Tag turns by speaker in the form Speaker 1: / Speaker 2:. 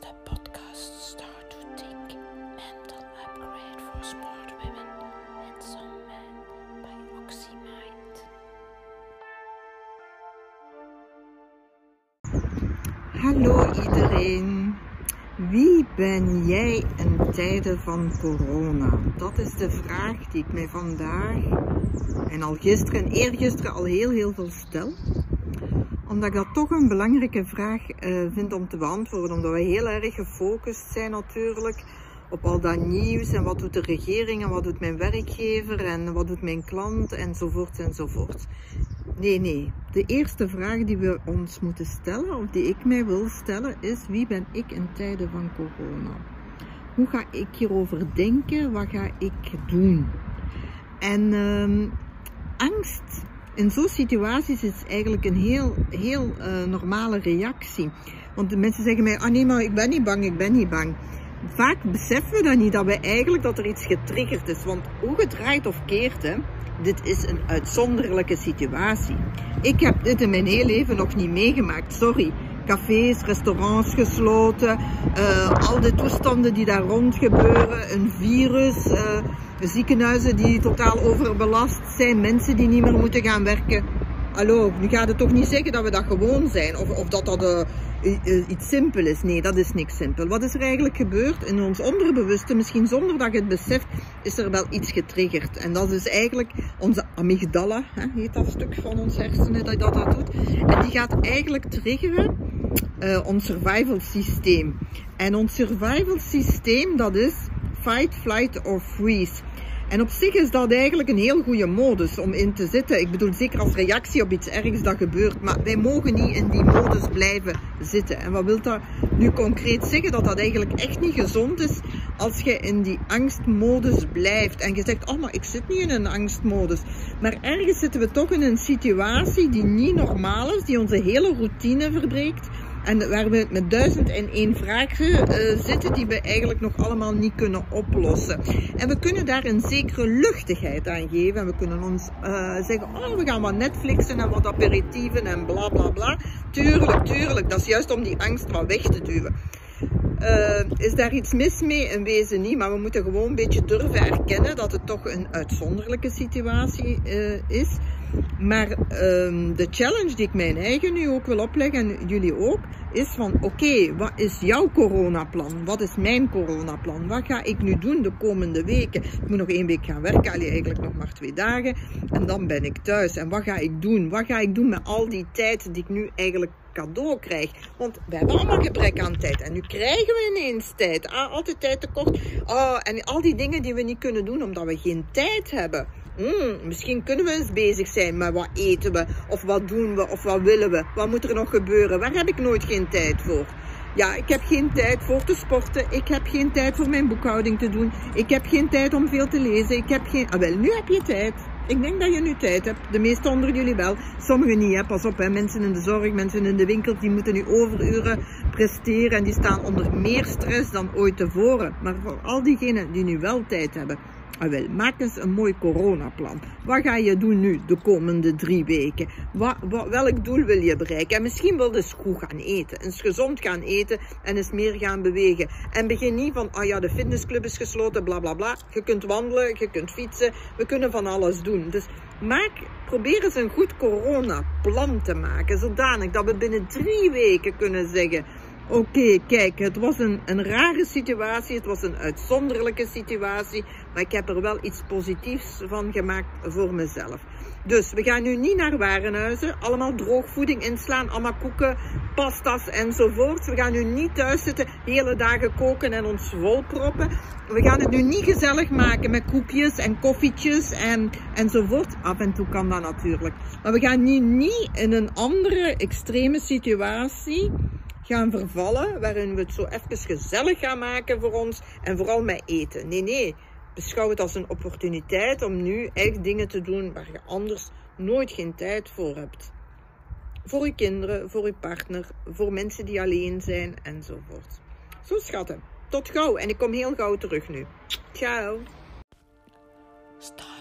Speaker 1: de podcast Start to Think Mental Upgrade for Smart Women and Some Men by OxyMind.
Speaker 2: Hallo iedereen. Wie ben jij in tijden van corona? Dat is de vraag die ik mij vandaag en al gisteren en eergisteren al heel heel veel stel. Omdat ik dat toch een belangrijke vraag uh, vind om te beantwoorden. Omdat we heel erg gefocust zijn natuurlijk op al dat nieuws en wat doet de regering en wat doet mijn werkgever en wat doet mijn klant enzovoort enzovoort. Nee, nee. De eerste vraag die we ons moeten stellen, of die ik mij wil stellen, is wie ben ik in tijden van corona? Hoe ga ik hierover denken? Wat ga ik doen? En uh, angst in zo'n situaties is eigenlijk een heel, heel uh, normale reactie. Want de mensen zeggen mij, ah nee, maar ik ben niet bang, ik ben niet bang. Vaak beseffen we dan niet dat we eigenlijk dat er iets getriggerd is. Want hoe gedraaid of keert, hè, dit is een uitzonderlijke situatie. Ik heb dit in mijn hele leven nog niet meegemaakt, sorry. Cafés, restaurants gesloten, uh, al de toestanden die daar rond gebeuren, een virus, uh, ziekenhuizen die totaal overbelast zijn, mensen die niet meer moeten gaan werken. Hallo, nu gaat het toch niet zeggen dat we dat gewoon zijn of, of dat dat uh, iets simpel is. Nee, dat is niks simpel. Wat is er eigenlijk gebeurd? In ons onderbewuste, misschien zonder dat je het beseft, is er wel iets getriggerd. En dat is eigenlijk onze amygdala, hè, heet dat stuk van ons hersenen dat dat, dat doet. En die gaat eigenlijk triggeren uh, ons survival systeem. En ons survival systeem, dat is fight, flight or freeze. En op zich is dat eigenlijk een heel goede modus om in te zitten. Ik bedoel, zeker als reactie op iets ergs dat gebeurt. Maar wij mogen niet in die modus blijven zitten. En wat wil dat nu concreet zeggen? Dat dat eigenlijk echt niet gezond is als je in die angstmodus blijft. En je zegt, oh maar ik zit niet in een angstmodus. Maar ergens zitten we toch in een situatie die niet normaal is. Die onze hele routine verbreekt. En waar we met duizend en één vragen uh, zitten die we eigenlijk nog allemaal niet kunnen oplossen. En we kunnen daar een zekere luchtigheid aan geven. En we kunnen ons uh, zeggen, oh we gaan wat Netflixen en wat aperitieven en bla bla bla. Tuurlijk, tuurlijk. Dat is juist om die angst wat weg te duwen. Uh, is daar iets mis mee? In wezen niet, maar we moeten gewoon een beetje durven erkennen dat het toch een uitzonderlijke situatie uh, is. Maar um, de challenge die ik mijn eigen nu ook wil opleggen, en jullie ook, is van oké, wat is jouw coronaplan? Wat is mijn coronaplan? Wat ga ik nu doen de komende weken? Ik moet nog één week gaan werken, allee, eigenlijk nog maar twee dagen. En dan ben ik thuis. En wat ga ik doen? Wat ga ik doen met al die tijd die ik nu eigenlijk cadeau krijg. Want we hebben allemaal gebrek aan tijd. En nu krijgen we ineens tijd. Ah, altijd tijd tekort. Oh, en al die dingen die we niet kunnen doen omdat we geen tijd hebben. Hmm, misschien kunnen we eens bezig zijn met wat eten we, of wat doen we, of wat willen we. Wat moet er nog gebeuren? Waar heb ik nooit geen tijd voor? Ja, ik heb geen tijd voor te sporten. Ik heb geen tijd voor mijn boekhouding te doen. Ik heb geen tijd om veel te lezen. Ik heb geen... Ah, wel, nu heb je tijd. Ik denk dat je nu tijd hebt. De meeste onder jullie wel. Sommigen niet, hè. Pas op, hè. Mensen in de zorg, mensen in de winkel, die moeten nu overuren presteren. En die staan onder meer stress dan ooit tevoren. Maar voor al diegenen die nu wel tijd hebben, Ah, wel, maak eens een mooi coronaplan. Wat ga je doen nu de komende drie weken? Wat, welk doel wil je bereiken? En misschien wil je eens goed gaan eten. Eens gezond gaan eten en eens meer gaan bewegen. En begin niet van, oh ja, de fitnessclub is gesloten, bla bla bla. Je kunt wandelen, je kunt fietsen. We kunnen van alles doen. Dus maak, probeer eens een goed coronaplan te maken. Zodanig dat we binnen drie weken kunnen zeggen Oké, kijk, het was een, een rare situatie, het was een uitzonderlijke situatie, maar ik heb er wel iets positiefs van gemaakt voor mezelf. Dus we gaan nu niet naar warenhuizen, allemaal droogvoeding inslaan, allemaal koeken, pasta's enzovoort. We gaan nu niet thuis zitten, hele dagen koken en ons volproppen. We gaan het nu niet gezellig maken met koekjes en koffietjes en, enzovoort. Af en toe kan dat natuurlijk. Maar we gaan nu niet in een andere extreme situatie gaan vervallen, waarin we het zo even gezellig gaan maken voor ons en vooral met eten. Nee, nee, beschouw het als een opportuniteit om nu echt dingen te doen waar je anders nooit geen tijd voor hebt. Voor je kinderen, voor je partner, voor mensen die alleen zijn enzovoort. Zo schatten. Tot gauw en ik kom heel gauw terug nu. Ciao.
Speaker 1: Stop.